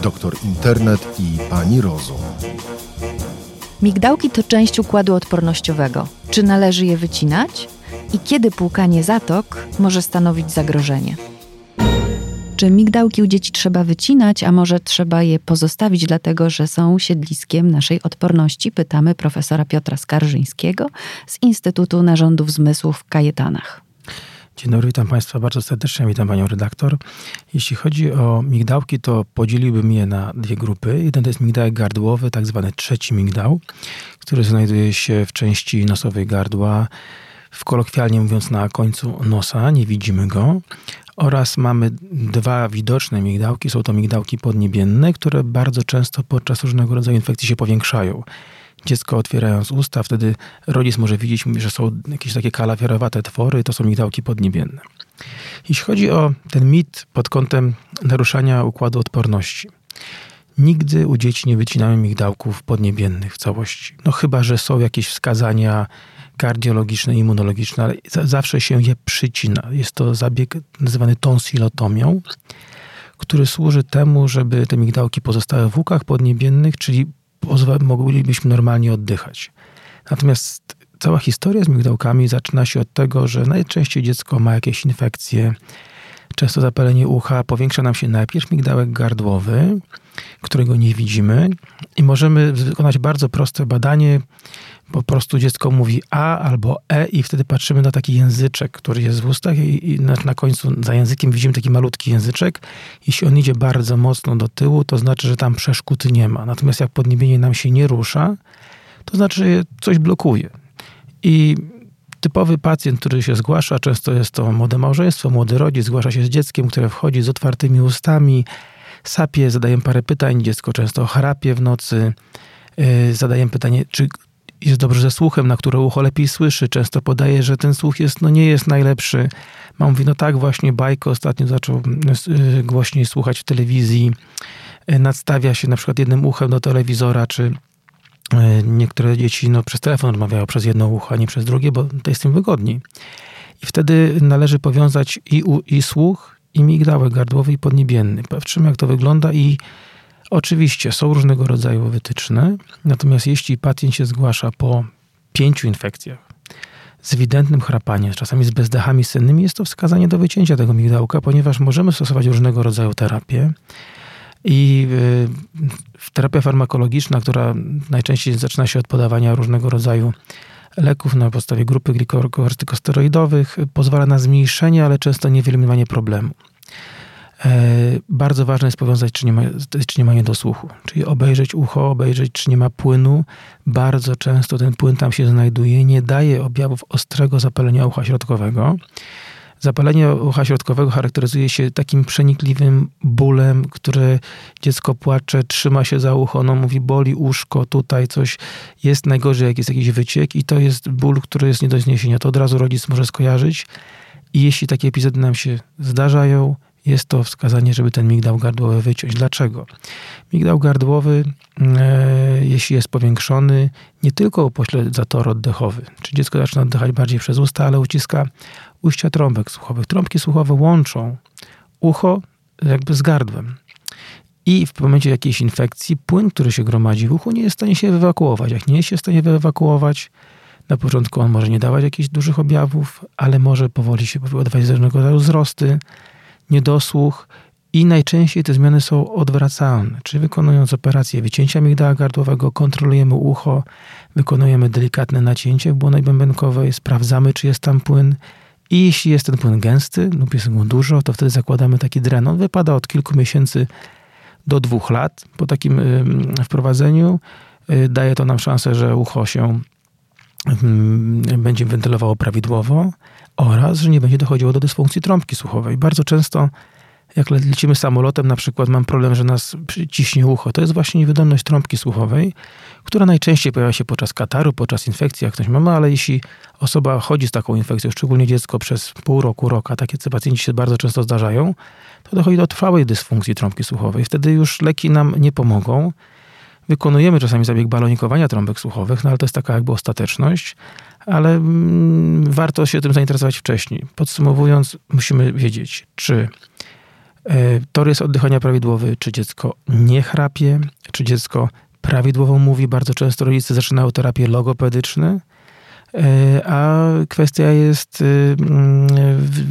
doktor Internet i pani Rozum. Migdałki to część układu odpornościowego. Czy należy je wycinać? I kiedy płukanie zatok może stanowić zagrożenie? Czy migdałki u dzieci trzeba wycinać, a może trzeba je pozostawić, dlatego że są siedliskiem naszej odporności? Pytamy profesora Piotra Skarżyńskiego z Instytutu Narządów Zmysłów w Kajetanach. Dzień dobry, witam Państwa bardzo serdecznie, witam Panią redaktor. Jeśli chodzi o migdałki, to podzieliłbym je na dwie grupy. Jeden to jest migdałek gardłowy, tak zwany trzeci migdał, który znajduje się w części nosowej gardła, w kolokwialnie mówiąc na końcu nosa, nie widzimy go. Oraz mamy dwa widoczne migdałki, są to migdałki podniebienne, które bardzo często podczas różnego rodzaju infekcji się powiększają dziecko otwierając usta, wtedy rodzic może widzieć, że są jakieś takie kalafiorowate twory, to są migdałki podniebienne. Jeśli chodzi o ten mit pod kątem naruszania układu odporności, nigdy u dzieci nie wycinamy migdałków podniebiennych w całości. No chyba, że są jakieś wskazania kardiologiczne, immunologiczne, ale zawsze się je przycina. Jest to zabieg nazywany tonsilotomią, który służy temu, żeby te migdałki pozostały w łukach podniebiennych, czyli moglibyśmy normalnie oddychać. Natomiast cała historia z migdałkami zaczyna się od tego, że najczęściej dziecko ma jakieś infekcje, często zapalenie ucha, powiększa nam się najpierw migdałek gardłowy, którego nie widzimy i możemy wykonać bardzo proste badanie. Po prostu dziecko mówi A albo E i wtedy patrzymy na taki języczek, który jest w ustach i, i na, na, końcu za językiem widzimy taki malutki języczek. Jeśli on idzie bardzo mocno do tyłu, to znaczy, że tam przeszkód nie ma. Natomiast jak podniebienie nam się nie rusza, to znaczy, że coś blokuje. I typowy pacjent, który się zgłasza, często jest to młode małżeństwo, młody rodzic, zgłasza się z dzieckiem, które wchodzi z otwartymi ustami, sapie, zadaję parę pytań, dziecko często chrapie w nocy, y, zadaję pytanie, czy jest dobrze ze słuchem, na które ucho lepiej słyszy. Często podaje, że ten słuch jest, no nie jest najlepszy. Mam mówi, no tak, właśnie bajko ostatnio zaczął y, głośniej słuchać w telewizji. Y, nadstawia się na przykład jednym uchem do telewizora, czy niektóre dzieci no, przez telefon rozmawiają przez jedno ucho, a nie przez drugie, bo to jest im wygodniej. I wtedy należy powiązać i, u, i słuch, i migdałek gardłowy i podniebienny. Patrzymy, jak to wygląda i oczywiście są różnego rodzaju wytyczne, natomiast jeśli pacjent się zgłasza po pięciu infekcjach, z ewidentnym chrapaniem, czasami z bezdechami sennymi, jest to wskazanie do wycięcia tego migdałka, ponieważ możemy stosować różnego rodzaju terapię. I y, terapia farmakologiczna, która najczęściej zaczyna się od podawania różnego rodzaju leków na podstawie grupy glikortykosteroidowych pozwala na zmniejszenie, ale często nie wyeliminowanie problemu. E, bardzo ważne jest powiązać, czy nie, ma, czy nie ma niedosłuchu. Czyli obejrzeć ucho, obejrzeć, czy nie ma płynu. Bardzo często ten płyn tam się znajduje, nie daje objawów ostrego zapalenia ucha środkowego. Zapalenie ucha środkowego charakteryzuje się takim przenikliwym bólem, które dziecko płacze, trzyma się za ucho, ono mówi boli uszko, tutaj coś jest najgorzej, jak jest jakiś wyciek i to jest ból, który jest nie do zniesienia. To od razu rodzic może skojarzyć i jeśli takie epizody nam się zdarzają, jest to wskazanie, żeby ten migdał gardłowy wyciąć. Dlaczego? Migdał gardłowy, e, jeśli jest powiększony, nie tylko upośle zator oddechowy, czy dziecko zaczyna oddychać bardziej przez usta, ale uciska ujścia trąbek słuchowych. Trąbki słuchowe łączą ucho jakby z gardłem. I w momencie jakiejś infekcji płyn, który się gromadzi w uchu, nie jest w stanie się wyewakuować. Jak nie jest się w stanie wyewakuować, na początku on może nie dawać jakichś dużych objawów, ale może powoli się powodować różnego rodzaju wzrosty, niedosłuch i najczęściej te zmiany są odwracalne. Czyli wykonując operację wycięcia migdała gardłowego, kontrolujemy ucho, wykonujemy delikatne nacięcie w błonej bębenkowej, sprawdzamy, czy jest tam płyn i jeśli jest ten płyn gęsty lub jest go dużo, to wtedy zakładamy taki dren. On wypada od kilku miesięcy do dwóch lat. Po takim wprowadzeniu y, daje to nam szansę, że ucho się będzie wentylowało prawidłowo oraz, że nie będzie dochodziło do dysfunkcji trąbki słuchowej. Bardzo często jak lecimy samolotem, na przykład mam problem, że nas ciśnie ucho. To jest właśnie niewydolność trąbki słuchowej, która najczęściej pojawia się podczas kataru, podczas infekcji, jak ktoś ma, ale jeśli osoba chodzi z taką infekcją, szczególnie dziecko przez pół roku, rok, a takie pacjenci się bardzo często zdarzają, to dochodzi do trwałej dysfunkcji trąbki słuchowej. Wtedy już leki nam nie pomogą. Wykonujemy czasami zabieg balonikowania trąbek słuchowych, no ale to jest taka jakby ostateczność, ale mm, warto się tym zainteresować wcześniej. Podsumowując, musimy wiedzieć, czy Tor jest oddychania prawidłowy, czy dziecko nie chrapie, czy dziecko prawidłowo mówi. Bardzo często rodzice zaczynają terapię logopedyczne, E, a kwestia jest y,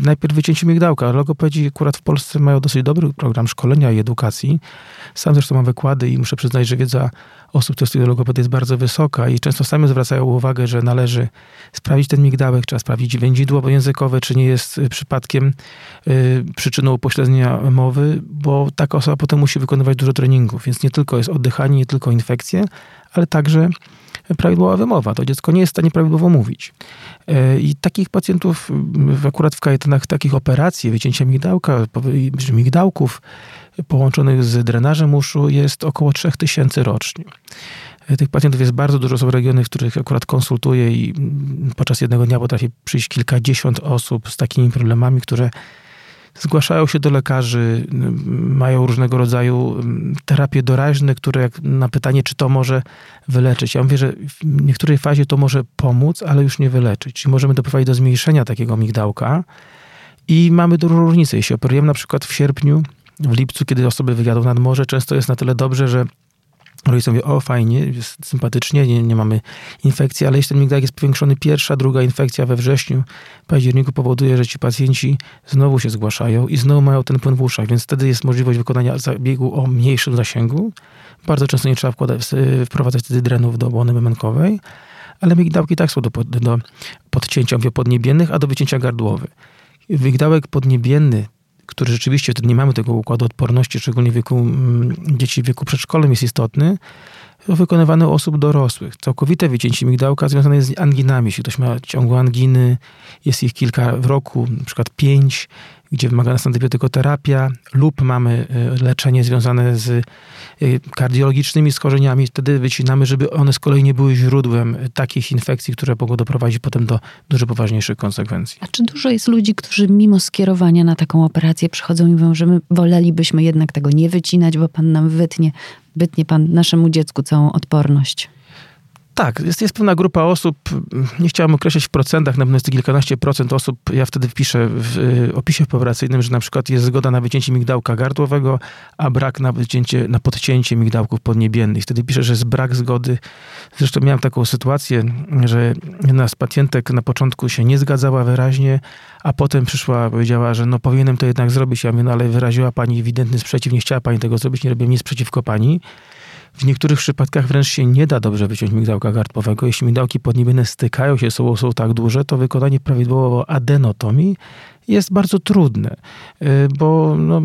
najpierw wycięcie migdałka. Logopedzi akurat w Polsce mają dosyć dobry program szkolenia i edukacji. Sam zresztą mam wykłady i muszę przyznać, że wiedza osób, które studiują jest bardzo wysoka i często sami zwracają uwagę, że należy sprawdzić ten migdałek, trzeba sprawdzić wędzidło językowe, czy nie jest y, przypadkiem y, przyczyną upośledzenia mowy, bo taka osoba potem musi wykonywać dużo treningów, więc nie tylko jest oddychanie, nie tylko infekcje, ale także prawidłowa wymowa. To dziecko nie jest w stanie prawidłowo mówić. E, I takich pacjentów, akurat w kajetanach takich operacji, wycięcia migdałka, migdałków połączonych z drenażem uszu jest około 3000 rocznie. Tych pacjentów jest bardzo dużo, są regiony, w których akurat konsultuję i podczas jednego dnia potrafi przyjść kilkadziesiąt osób z takimi problemami, które zgłaszają się do lekarzy, mają różnego rodzaju terapie doraźne, które jak na pytanie, czy to może wyleczyć. Ja mówię, że w niektórej fazie to może pomóc, ale już nie wyleczyć. Możemy doprowadzić do zmniejszenia takiego migdałka i mamy dużą różnicę. Jeśli operujemy na przykład w sierpniu, w lipcu, kiedy osoby wyjadą nad morze, często jest na tyle dobrze, że Rodzice mówią, o fajnie, jest sympatycznie, nie, nie mamy infekcji, ale jeśli ten migdałek jest powiększony, pierwsza, druga infekcja we wrześniu, październiku powoduje, że ci pacjenci znowu się zgłaszają i znowu mają ten płyn w uszach, więc wtedy jest możliwość wykonania zabiegu o mniejszym zasięgu. Bardzo często nie trzeba wkładać, wprowadzać wtedy drenów do błony memenkowej, ale migdałki tak są do, do podcięcia podniebiennych, a do wycięcia gardłowych. Migdałek podniebienny który rzeczywiście wtedy nie mamy tego układu odporności, szczególnie w wieku mm, dzieci w wieku przedszkolnym jest istotny, wykonywane u osób dorosłych. Całkowite wycięcie migdałka związane jest z anginami. Jeśli ktoś ma ciągłe anginy, jest ich kilka w roku, na przykład pięć, gdzie wymaga nas antybiotykoterapia, lub mamy e, leczenie związane z e, kardiologicznymi schorzeniami, wtedy wycinamy, żeby one z kolei nie były źródłem takich infekcji, które mogą doprowadzić potem do dużo poważniejszych konsekwencji. A czy dużo jest ludzi, którzy mimo skierowania na taką operację przychodzą i mówią, że my wolelibyśmy jednak tego nie wycinać, bo pan nam wytnie, wytnie pan naszemu dziecku całą odporność? Tak, jest, jest pewna grupa osób, nie chciałem określić w procentach, na pewno jest kilkanaście procent osób. Ja wtedy wpiszę w y, opisie operacyjnym, że na przykład jest zgoda na wycięcie migdałka gardłowego, a brak na, wycięcie, na podcięcie migdałków podniebiennych. Wtedy piszę, że jest brak zgody. Zresztą miałem taką sytuację, że jedna z pacjentek na początku się nie zgadzała wyraźnie, a potem przyszła, powiedziała, że no powinienem to jednak zrobić. Ja mówię, no ale wyraziła pani ewidentny sprzeciw, nie chciała pani tego zrobić, nie robię nic przeciwko pani. W niektórych przypadkach wręcz się nie da dobrze wyciąć migdałka gardłowego. Jeśli migdałki podniebienne stykają się sobą, są tak duże, to wykonanie prawidłowo adenotomii jest bardzo trudne, y, bo no,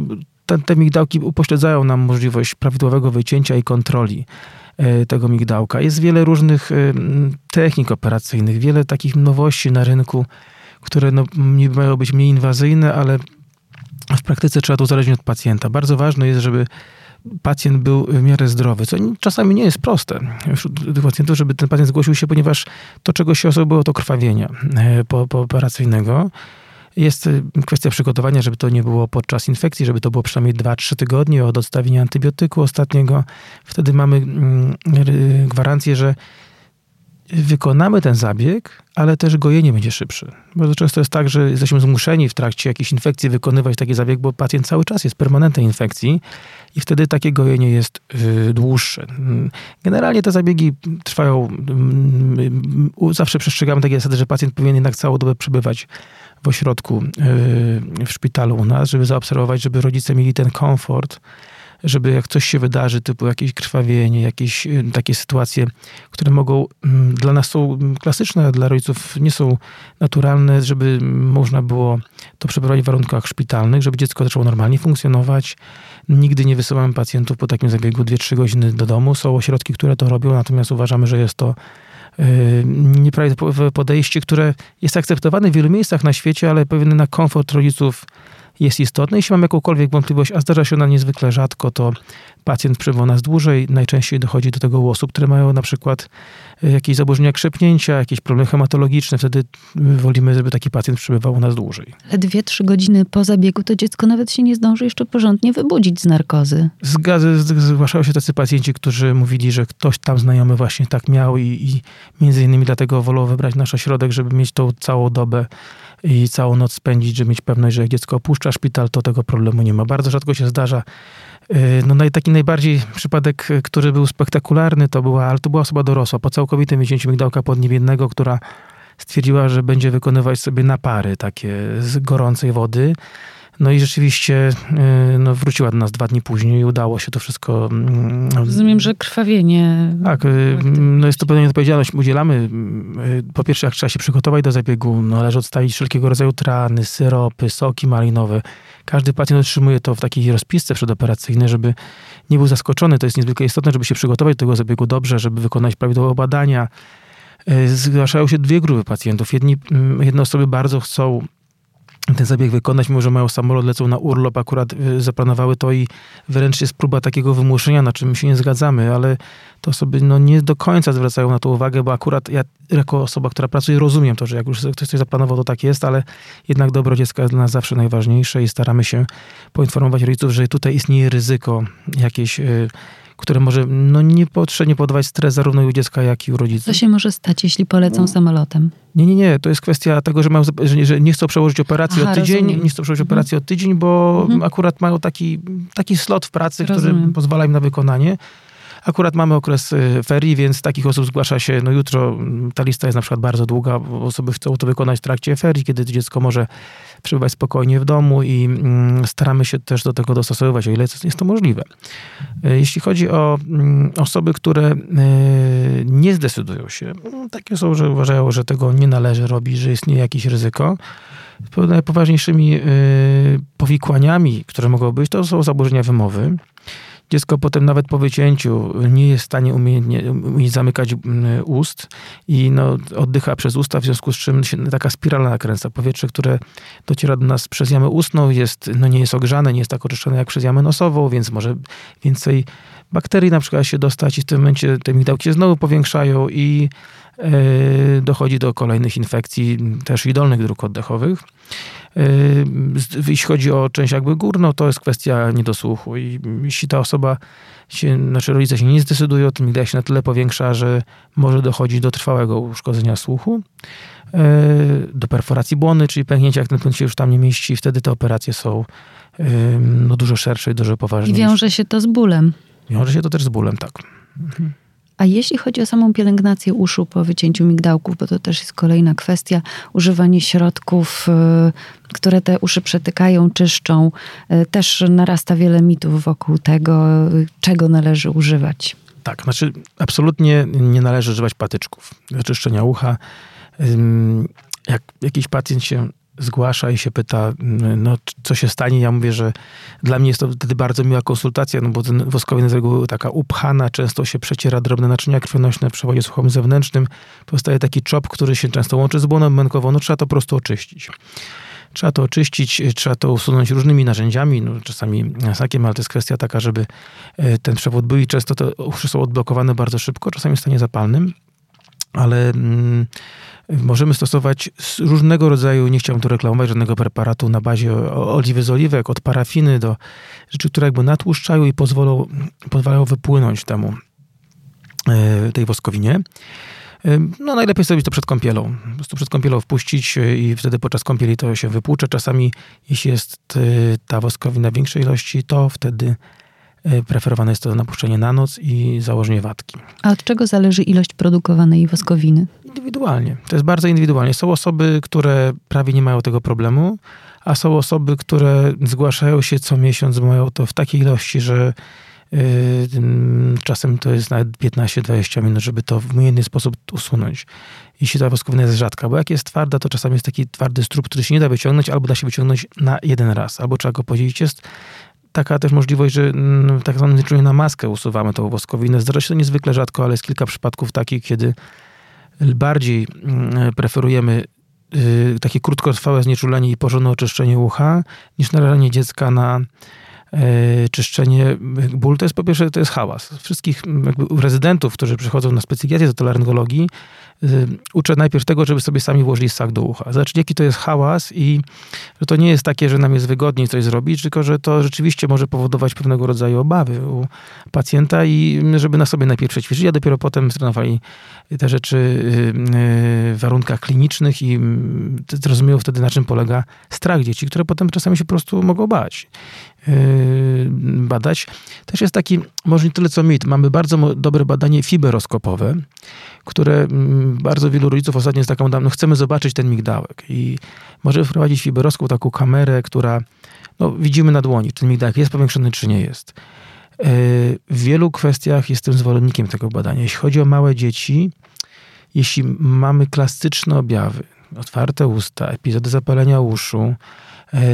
te, te migdałki upośledzają nam możliwość prawidłowego wycięcia i kontroli y, tego migdałka. Jest wiele różnych y, technik operacyjnych, wiele takich nowości na rynku, które no, mają być mniej inwazyjne, ale w praktyce trzeba to uzależnić od pacjenta. Bardzo ważne jest, żeby pacjent był w miarę zdrowy, co czasami nie jest proste wśród pacjentów, żeby ten pacjent zgłosił się, ponieważ to, czego się osoby było to krwawienia e, po, pooperacyjnego. Jest e, kwestia przygotowania, żeby to nie było podczas infekcji, żeby to było przynajmniej 2-3 tygodnie od odstawienia antybiotyku ostatniego. Wtedy mamy mm, gwarancję, że wykonamy ten zabieg, ale też gojenie będzie szybsze. Bardzo często jest tak, że jesteśmy zmuszeni w trakcie jakiejś infekcji wykonywać taki zabieg, bo pacjent cały czas jest permanentnej infekcji i wtedy takie gojenie jest y, dłuższe. Generalnie te zabiegi trwają, y, zawsze przestrzegamy takie zasady, że pacjent powinien jednak całą dobę przebywać w ośrodku, y, w szpitalu u nas, żeby zaobserwować, żeby rodzice mieli ten komfort, żeby jak coś się wydarzy, typu jakieś krwawienie, jakieś y, takie sytuacje, które mogą, mm, dla nas są klasyczne, a dla rodziców nie są naturalne, żeby można było to przeprowadzić w warunkach szpitalnych, żeby dziecko zaczęło normalnie funkcjonować. Nigdy nie wysyłamy pacjentów po takim zabiegu 2-3 godziny do domu. Są ośrodki, które to robią, natomiast uważamy, że jest to y, nieprawidłowe podejście, które jest akceptowane w wielu miejscach na świecie, ale pewien na komfort rodziców jest istotne. Jeśli mam jakąkolwiek wątpliwość, a zdarza się ona niezwykle rzadko, to pacjent przebywa nas dłużej. Najczęściej dochodzi do tego u osób, które mają na przykład e, jakieś zaburzenia krzepnięcia, jakieś problemy hematologiczne. Wtedy wolimy, żeby taki pacjent przebywał u nas dłużej. Ale dwie, trzy godziny po zabiegu to dziecko nawet się nie zdąży jeszcze porządnie wybudzić z narkozy. Zgadza, zgłaszają się tacy pacjenci, którzy mówili, że ktoś tam znajomy właśnie tak miał i, i między innymi dlatego wolą wybrać nasz ośrodek, żeby mieć tą całą dobę i całą noc spędzić, żeby mieć pewność, że jak dziecko opuszcza szpital, to tego problemu nie ma. Bardzo rzadko się zdarza. Y, no taki najbardziej przypadek, który był spektakularny, to była, ale to była osoba dorosła, po całkowitym wycięciu migdałka podniebiennego, która stwierdziła, że będzie wykonywać sobie napary takie z gorącej wody. No i rzeczywiście y, no, wróciła do nas dwa dni później i udało się to wszystko. Mm, Rozumiem, że krwawienie. Tak, y, no jest to pewna odpowiedzialność. Udzielamy, y, po pierwsze, jak trzeba się przygotować do zabiegu, no, należy odstawić wszelkiego rodzaju trany, syropy, soki malinowe. Każdy pacjent otrzymuje to w takiej rozpisce przedoperacyjnej, żeby nie był zaskoczony. To jest niezwykle istotne, żeby się przygotować do tego zabiegu dobrze, żeby wykonać prawidłowe badania. Zgłaszają się dwie grupy pacjentów. Jedni, mm, jedne osoby bardzo chcą ten zabieg wykonać, mimo że mają samolot, lecą na urlop, akurat y, zaplanowały to i wręcz jest próba takiego wymuszenia, na czym się nie zgadzamy, ale to osoby no, nie do końca zwracają na to uwagę, bo akurat ja jako osoba, która pracuje, rozumiem to, że jak już ktoś coś zaplanował, to tak jest, ale jednak dobro dziecka jest dla nas zawsze najważniejsze i staramy się poinformować rodziców, że tutaj istnieje ryzyko jakieś y, które może no, niepotrzebnie podawać stres zarówno u dziecka, jak i u rodziców. Co się może stać, jeśli polecą no. samolotem? Nie, nie, nie. To jest kwestia tego, że, mają, że, że nie chcą przełożyć operacji Aha, o tydzień, rozumiem. nie chcą przełożyć mhm. operacji o tydzień, bo mhm. akurat mają taki, taki slot w pracy, rozumiem. który pozwala im na wykonanie. Akurat mamy okres y, ferii, więc takich osób zgłasza się, no jutro ta lista jest na przykład bardzo długa, osoby chcą to wykonać w trakcie ferii, kiedy dziecko może przebywać spokojnie w domu i mm, staramy się też do tego dostosowywać, o ile jest to możliwe. Y, jeśli chodzi o mm, osoby, które y, nie zdecydują się, takie są, że uważają, że tego nie należy robić, że istnieje jakieś ryzyko, najpoważniejszymi powikłaniami, które mogą być, to są zaburzenia wymowy. Dziecko potem nawet po wycięciu nie jest w stanie umiejętnie umieć zamykać mm, ust i no, oddycha przez usta, w związku z czym się taka spirala nakręca. Powietrze, które dociera do nas przez jamę ustną jest, no nie jest ogrzane, nie jest tak oczyszczone jak przez jamę nosową, więc może więcej bakterii na przykład się dostać i w tym momencie te migdałki się znowu powiększają i e, dochodzi do kolejnych infekcji, też i dolnych dróg oddechowych. Yy, jeśli chodzi o część jakby górną, to jest kwestia niedosłuchu i jeśli ta osoba się, znaczy rodzice się nie zdecydują, to migdał się na tyle powiększa, że może dochodzić do trwałego uszkodzenia słuchu, yy, do perforacji błony, czyli pęknięcia, jak ten pęd się już tam nie mieści, wtedy te operacje są yy, no, dużo szersze i dużo poważniejsze. I wiąże się to z bólem. Wiąże się to też z bólem, tak. Mhm. A jeśli chodzi o samą pielęgnację uszu po wycięciu migdałków, bo to też jest kolejna kwestia, używanie środków, y, które te uszy przetykają, czyszczą, y, też narasta wiele mitów wokół tego, czego należy używać. Tak, znaczy absolutnie nie należy używać patyczków do czyszczenia ucha. Jak jakiś pacjent się zgłasza i się pyta, no, co się stanie. Ja mówię, że dla mnie jest to wtedy bardzo miła konsultacja, no bo ten woskowina z reguły taka upchana, często się przeciera drobne naczynia krwionośne w przewodzie słuchowym zewnętrznym. Powstaje taki czop, który się często łączy z błoną mękową. No trzeba to po prostu oczyścić. Trzeba to oczyścić, trzeba to usunąć różnymi narzędziami, no, czasami sakiem, ale to jest kwestia taka, żeby e, ten przewód był i często te uszy są odblokowane bardzo szybko, czasami w stanie zapalnym, ale... Mm, Możemy stosować różnego rodzaju, nie chciałbym tu reklamować żadnego preparatu na bazie oliwy z oliwek, od parafiny do rzeczy, które jakby natłuszczają i pozwolą, pozwalają wypłynąć temu, e, tej woskowinie. E, no najlepiej zrobić to przed kąpielą. Po prostu przed kąpielą wpuścić e, i wtedy podczas kąpieli to się wypłucze. Czasami, jeśli jest ta woskowina w większej ilości, to wtedy preferowane jest to napuszczenie na noc i założenie watki. A od czego zależy ilość produkowanej woskowiny? Indywidualnie. To jest bardzo indywidualnie. Są osoby, które prawie nie mają tego problemu, a są osoby, które zgłaszają się co miesiąc, mają to w takiej ilości, że yy, czasem to jest nawet 15-20 minut, żeby to w inny sposób usunąć. Jeśli ta woskowina jest rzadka, bo jak jest twarda, to czasami jest taki twardy strup, który się nie da wyciągnąć, albo da się wyciągnąć na jeden raz, albo trzeba go podzielić. Jest taka też możliwość, że mm, tak zwanym na maskę usuwamy tą woskowinę. Zdarza się to niezwykle rzadko, ale jest kilka przypadków takich, kiedy bardziej mm, preferujemy y, takie krótkotrwałe znieczulenie i porządne oczyszczenie ucha, niż narażenie dziecka na e, czyszczenie. Ból to jest po pierwsze, to jest hałas. Wszystkich jakby rezydentów, którzy przychodzą na specjalizację do laryngologii, y, uczę najpierw tego, żeby sobie sami włożyli sak do ucha. Znaczy, jaki to jest hałas i że to nie jest takie, że nam jest wygodniej coś zrobić, tylko że to rzeczywiście może powodować pewnego rodzaju obawy u pacjenta i żeby na sobie najpierw przećwiczyć, a dopiero potem trenowali te rzeczy y, y, w warunkach klinicznych i mm, zrozumiał wtedy, na czym polega strach dzieci, które potem czasami się po prostu mogą bać. Y, badać. Też jest taki, może nie tyle co mit, mamy bardzo dobre badanie fiberoskopowe, które mm, bardzo wielu rodziców ostatnio jest taką, no chcemy zobaczyć ten migdałek i możemy wprowadzić fiberoskop, taką kamerę, która, no widzimy na dłoni, czy ten migdałek jest powiększony, czy nie jest. Y, w wielu kwestiach jestem zwolennikiem tego badania. Jeśli chodzi o małe dzieci, jeśli mamy klasyczne objawy, otwarte usta, epizody zapalenia uszu, E,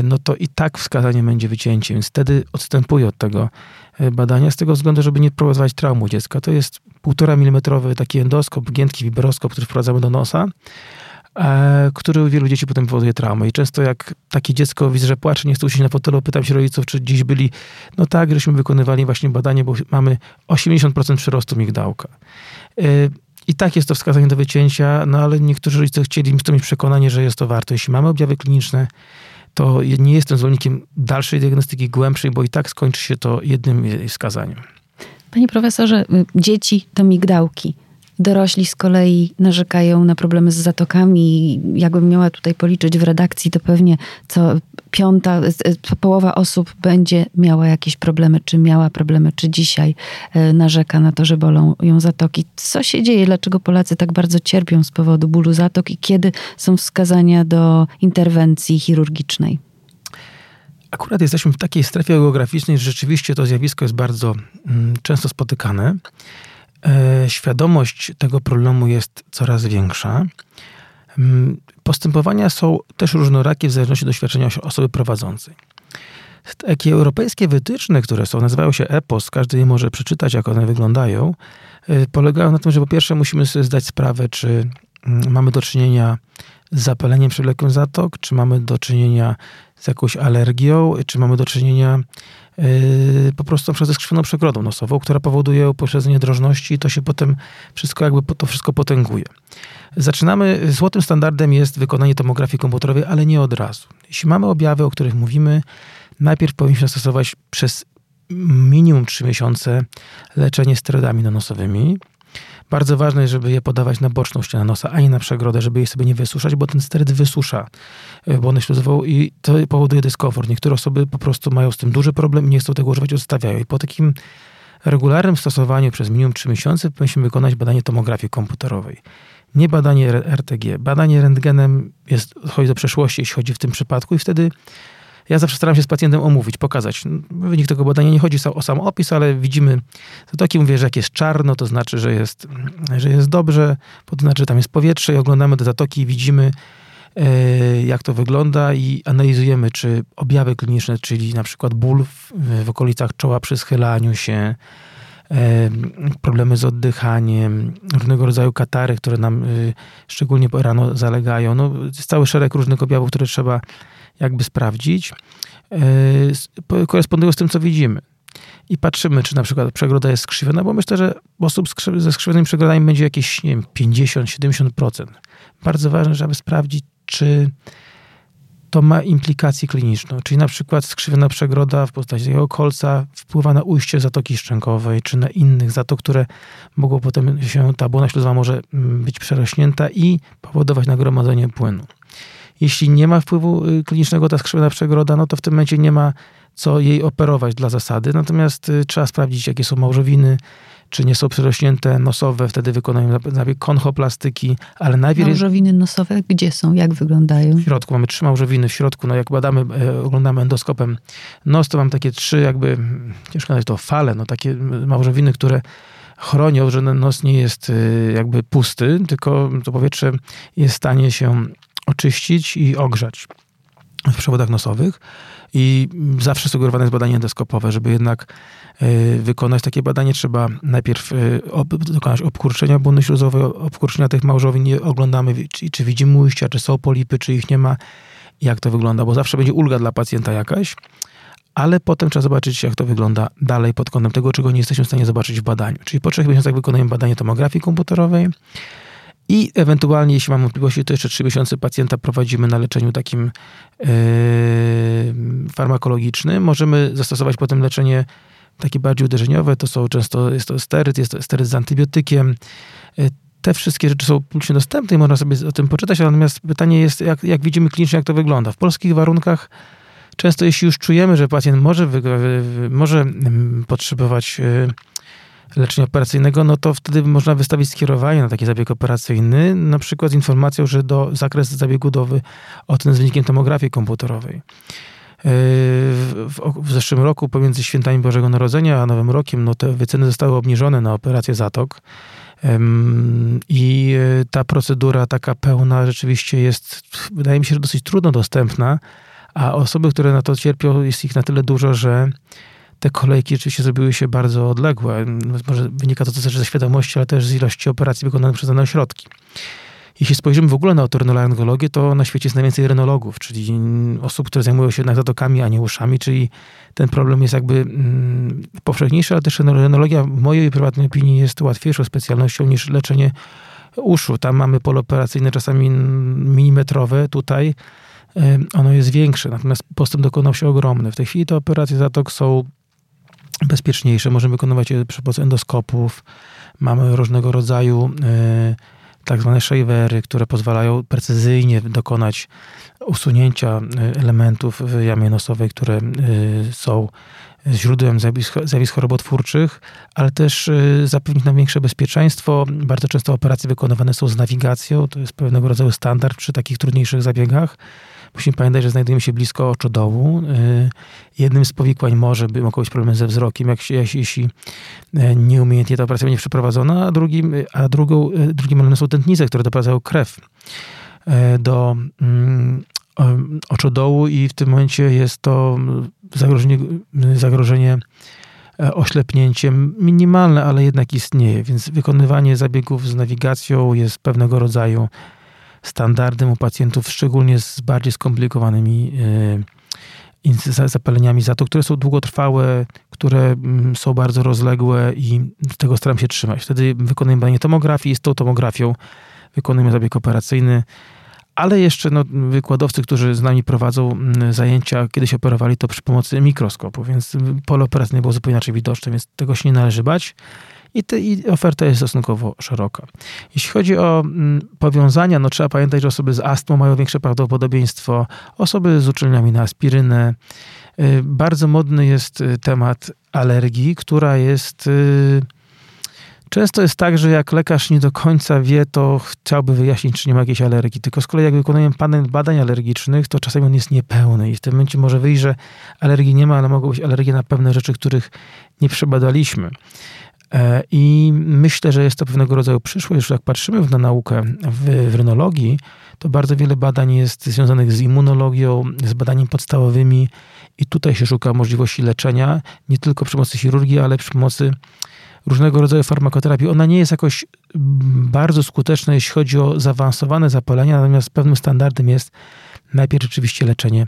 no to i tak wskazanie będzie wycięcie, więc wtedy odstępuję od tego e, badania z tego względu, żeby nie prowokować traumu dziecka. To jest półtora milimetrowy taki endoskop, giętki wiberoskop, który wprowadzamy do nosa, e, który u wielu dzieci potem powoduje traumę. I często jak takie dziecko widzę, że płacze, nie chce usiąść na fotelu, pytam się rodziców, czy dziś byli, no tak, żeśmy wykonywali właśnie badanie, bo mamy 80% przyrostu migdałka. I tak jest to wskazanie do wycięcia, no ale niektórzy rodzice chcieli mieć przekonanie, że jest to warto. Jeśli mamy objawy kliniczne, to nie jestem zwolennikiem dalszej diagnostyki głębszej, bo i tak skończy się to jednym wskazaniem. Panie profesorze, y, dzieci to migdałki. Dorośli z kolei narzekają na problemy z zatokami. Jakbym miała tutaj policzyć w redakcji, to pewnie co piąta, połowa osób będzie miała jakieś problemy, czy miała problemy, czy dzisiaj e, narzeka na to, że bolą ją zatoki. Co się dzieje? Dlaczego Polacy tak bardzo cierpią z powodu bólu zatok i kiedy są wskazania do interwencji chirurgicznej? Akurat jesteśmy w takiej strefie geograficznej, że rzeczywiście to zjawisko jest bardzo mm, często spotykane. E, świadomość tego problemu jest coraz większa. Mm, postępowania są też różnorakie w zależności od doświadczenia osoby prowadzącej. Takie europejskie wytyczne, które są, nazywają się EPOS, każdy je może przeczytać, jak one wyglądają, e, polegają na tym, że po pierwsze musimy sobie zdać sprawę, czy mm, mamy do czynienia z zapaleniem przewlekłym zatok, czy mamy do czynienia z jakąś alergią, czy mamy do czynienia po prostu przez skrzywioną przegrodą nosową, która powoduje upośledzenie drożności i to się potem wszystko jakby to wszystko potęguje. Zaczynamy, złotym standardem jest wykonanie tomografii komputerowej, ale nie od razu. Jeśli mamy objawy, o których mówimy, najpierw powinniśmy stosować przez minimum 3 miesiące leczenie steroidami nanosowymi. Bardzo ważne jest, żeby je podawać na boczną ścianę nosa, a nie na przegrodę, żeby je sobie nie wysuszać, bo ten steryd wysusza e, błonę śluzową i to powoduje dyskomfort. Niektóre osoby po prostu mają z tym duży problem nie chcą tego używać, odstawiają. I po takim regularnym stosowaniu przez minimum 3 miesiące powinniśmy wykonać badanie tomografii komputerowej. Nie badanie RTG. Badanie rentgenem jest, chodzi do przeszłości, jeśli chodzi w tym przypadku i wtedy ja zawsze staram się z pacjentem omówić, pokazać. Wynik tego badania nie chodzi o sam opis, ale widzimy zatoki. Mówię, że jak jest czarno, to znaczy, że jest, że jest dobrze, to znaczy, że tam jest powietrze i oglądamy te zatoki i widzimy, e, jak to wygląda i analizujemy, czy objawy kliniczne, czyli na przykład ból w, w okolicach czoła przy schylaniu się, e, problemy z oddychaniem, różnego rodzaju katary, które nam e, szczególnie rano zalegają. No, jest cały szereg różnych objawów, które trzeba jakby sprawdzić, e, korespondują z tym, co widzimy. I patrzymy, czy na przykład przegroda jest skrzywiona, bo myślę, że osób ze skrzywionymi przegrodami będzie jakieś, nie wiem, 50-70%. Bardzo ważne, żeby sprawdzić, czy to ma implikację kliniczną. Czyli na przykład skrzywiona przegroda w postaci tego kolca wpływa na ujście zatoki szczękowej, czy na innych zatok, które mogą potem się, ta błona śluzowa może mm, być przerośnięta i powodować nagromadzenie płynu. Jeśli nie ma wpływu y, klinicznego ta skrzywiona przegroda, no to w tym momencie nie ma co jej operować dla zasady. Natomiast y, trzeba sprawdzić, jakie są małżowiny, czy nie są przerośnięte nosowe, wtedy wykonają zabieg konchoplastyki, ale najpierw... Małżowiny nosowe gdzie są? Jak wyglądają? W środku, mamy trzy małżowiny w środku, no jak badamy, e, oglądamy endoskopem nos, to mam takie trzy jakby, ciężko nazwać to fale, no takie małżowiny, które chronią, że nos nie jest y, jakby pusty, tylko to powietrze jest w stanie się oczyścić i ogrzać w przewodach nosowych. I zawsze sugerowane jest badanie endoskopowe, żeby jednak e, wykonać takie badanie, trzeba najpierw e, dokonać obkurczenia błony śluzowej, obkurczenia tych małżowin, oglądamy, czy, czy widzimy ujścia, czy są polipy, czy ich nie ma, jak to wygląda, bo zawsze będzie ulga dla pacjenta jakaś, ale potem trzeba zobaczyć, jak to wygląda dalej pod kątem tego, czego nie jesteśmy w stanie zobaczyć w badaniu. Czyli po trzech miesiącach wykonujemy badanie tomografii komputerowej i ewentualnie, jeśli mamy wątpliwości, to jeszcze trzy miesiące pacjenta prowadzimy na leczeniu takim yy, farmakologicznym. Możemy zastosować potem leczenie takie bardziej uderzeniowe, to są często, jest to steryt, jest to steryt z antybiotykiem. Yy, te wszystkie rzeczy są publicznie dostępne i można sobie o tym poczytać, natomiast pytanie jest, jak, jak widzimy klinicznie, jak to wygląda. W polskich warunkach często jeśli już czujemy, że pacjent może, może mm, potrzebować y, leczenia operacyjnego, no to wtedy można wystawić skierowanie na taki zabieg operacyjny, na przykład z informacją, że do, zakres zabiegu do oceny z wynikiem tomografii komputerowej. Y, w, w, zeszłym roku, pomiędzy świętami Bożego Narodzenia a Nowym Rokiem, no te wyceny zostały obniżone na operację Zatok. I y, ta procedura taka pełna rzeczywiście jest, wydaje mi się, że dosyć trudno dostępna a osoby, które na to cierpią, jest ich na tyle dużo, że te kolejki rzeczywiście zrobiły się bardzo odległe. Może wynika to też ze świadomości, ale też z ilości operacji wykonanych przez dane ośrodki. Jeśli spojrzymy w ogóle na otorynologię, to na świecie jest najwięcej renologów, czyli osób, które zajmują się jednak zatokami, a nie uszami, czyli ten problem jest jakby mm, powszechniejszy, ale też renologia w mojej prywatnej opinii jest łatwiejszą specjalnością niż leczenie uszu. Tam mamy pole operacyjne czasami milimetrowe, tutaj ono jest większe, natomiast postęp dokonał się ogromny. W tej chwili te operacje zatok są bezpieczniejsze, możemy wykonywać je przy pomocy endoskopów, mamy różnego rodzaju e, tak zwane shavery, które pozwalają precyzyjnie dokonać usunięcia e, elementów w jamie nosowej, które e, są źródłem zjawisk, zjawisk chorobotwórczych, ale też zapewnić nam większe bezpieczeństwo. Bardzo często operacje wykonywane są z nawigacją, to jest pewnego rodzaju standard przy takich trudniejszych zabiegach. Musimy pamiętać, że znajdujemy się blisko oczodołu. Y, jednym z powikłań może by, mogą być problemy ze wzrokiem, jak się, jeśli y, nieumiejętnie ta operacja będzie przeprowadzona, a, drugim, a drugą, y, drugim elementem są tętnice, które doprowadzają krew do mm, oczodołu i w tym momencie jest to zagrożenie, zagrożenie oślepnięciem minimalne, ale jednak istnieje, więc wykonywanie zabiegów z nawigacją jest pewnego rodzaju standardem u pacjentów, szczególnie z bardziej skomplikowanymi e, zapaleniami zatok, które są długotrwałe, które mm, są bardzo rozległe i tego staram się trzymać. Wtedy wykonujemy badanie tomografii i z tą tomografią wykonujemy zabieg operacyjny. Ale jeszcze no, wykładowcy, którzy z nami prowadzą mm, zajęcia, kiedyś operowali to przy pomocy mikroskopu, więc pole operacyjne było zupełnie inaczej widoczne, więc tego się nie należy bać i, te, i oferta jest stosunkowo szeroka. Jeśli chodzi o mm, powiązania, no trzeba pamiętać, że osoby z astmą mają większe prawdopodobieństwo, osoby z uczelniami na aspirynę. Y, bardzo modny jest y, temat alergii, która jest... Y, często jest tak, że jak lekarz nie do końca wie, to chciałby wyjaśnić, czy nie ma jakiejś alergii. Tylko z kolei jak wykonujemy panel badań alergicznych, to czasami on jest niepełny i w tym momencie może wyjść, że alergii nie ma, ale mogą być alergie na pewne rzeczy, których nie przebadaliśmy. E, I myślę, że jest to pewnego rodzaju przyszłość. Jak patrzymy na naukę w, rynologii, to bardzo wiele badań jest związanych z immunologią, z badaniami podstawowymi i tutaj się szuka możliwości leczenia nie tylko przy pomocy chirurgii, ale przy pomocy różnego rodzaju farmakoterapii. Ona nie jest jakoś bardzo skuteczna, jeśli chodzi o zaawansowane zapalenia, natomiast pewnym standardem jest najpierw rzeczywiście leczenie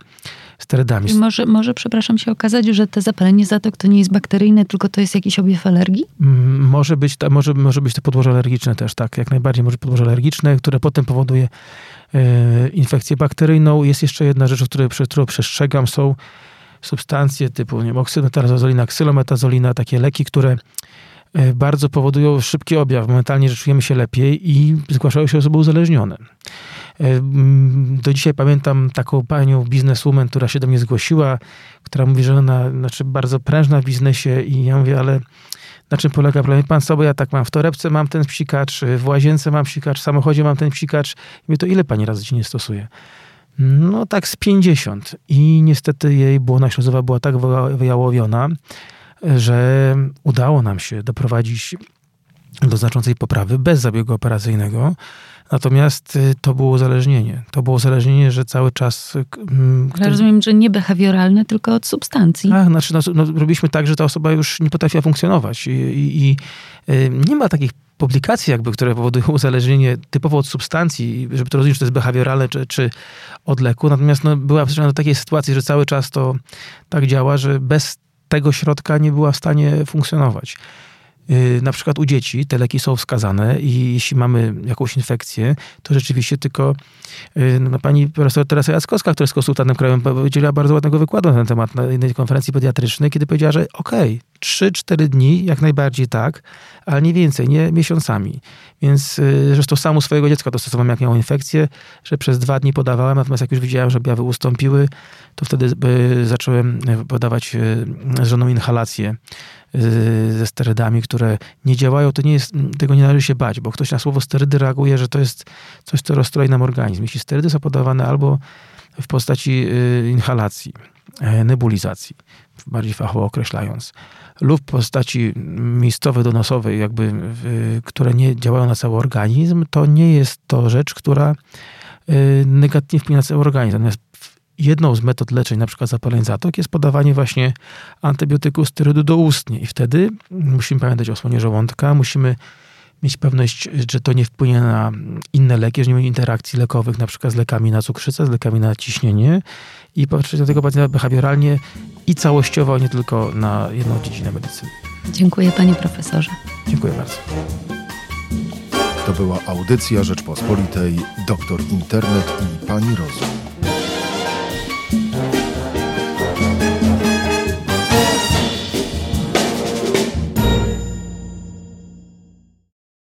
sterydami. Może, może, przepraszam, się okazać, że te zapalenie zatok to nie jest bakteryjne, tylko to jest jakiś objaw alergii? Mm, może być, może, może być to podłoże alergiczne też, tak, jak najbardziej może podłoże alergiczne, które potem powoduje e, infekcję bakteryjną. Jest jeszcze jedna rzecz, której, którą przestrzegam, są substancje typu nie wiem, oksymetazolina, ksylometasolina, takie leki, które e, bardzo powodują szybki objaw. Momentalnie, że czujemy się lepiej i zgłaszają się osoby uzależnione. Do dzisiaj pamiętam taką panią bizneswoman, która się do mnie zgłosiła, która mówi, że ona znaczy bardzo prężna w biznesie i ja mówię, ale na czym polega problem? Pan sobie, ja tak mam w torebce mam ten psikacz, w łazience mam psikacz, w samochodzie mam ten psikacz. I mówię, to ile pani razy nie stosuje? No tak z 50. I niestety jej błona śluzowa była tak wyjałowiona, że udało nam się doprowadzić do znaczącej poprawy bez zabiegu operacyjnego. Natomiast y, to było uzależnienie. To było uzależnienie, że cały czas. Ktoś... Rozumiem, że nie behawioralne, tylko od substancji. Tak, znaczy no, no, robiliśmy tak, że ta osoba już nie potrafiła funkcjonować i, i, i y, nie ma takich publikacje, jakby, które powodują uzależnienie typowo od substancji, żeby to rozumieć, czy to jest behawioralne, czy, czy od leku. Natomiast no, była przyczyna do takiej sytuacji, że cały czas to tak działa, że bez tego środka nie była w stanie funkcjonować. Yy, Na przykład u dzieci te leki są wskazane i jeśli mamy jakąś infekcję, to rzeczywiście tylko yy, no, pani profesor Teresa Jackowska, która jest konsultantem krajowym, udzieliła bardzo ładnego wykładu na ten temat na jednej konferencji pediatrycznej, kiedy powiedziała, że okej, 3-4 dni jak najbardziej tak, ale nie więcej, nie miesiącami. Więc yy, zresztą sam u swojego dziecka to stosowałem, jak miało infekcję, że przez dwa dni podawałem, natomiast jak już widziałem, że objawy ustąpiły, to wtedy yy, zacząłem yy, podawać z żoną inhalację ze sterydami, które nie działają, to nie jest, tego nie należy się bać, bo ktoś na słowo sterydy reaguje, że to jest coś, co rozstroi nam organizm. Jeśli sterydy są podawane albo w postaci inhalacji, yy, nebulizacji, bardziej fachowo określając, lub postaci miejscowej, donosowej, jakby, które nie działają na cały organizm, to nie jest to rzecz, która yy, negatywnie wpłynie na cały organizm. Natomiast jedną z metod leczeń, na przykład zapaleń zatok, jest podawanie właśnie antybiotyku sterydu doustnie. I wtedy musimy pamiętać o osłonie żołądka, musimy mieć pewność, że to nie wpłynie na inne leki, że nie będzie interakcji lekowych, na przykład z lekami na cukrzycę, z lekami na ciśnienie i patrzeć na tego pacjenta behawioralnie i całościowo, a nie tylko na jedną dziedzinę medycyny. Dziękuję panie profesorze. Dziękuję bardzo. To była audycja Rzeczpospolitej, doktor Internet i pani Rozum.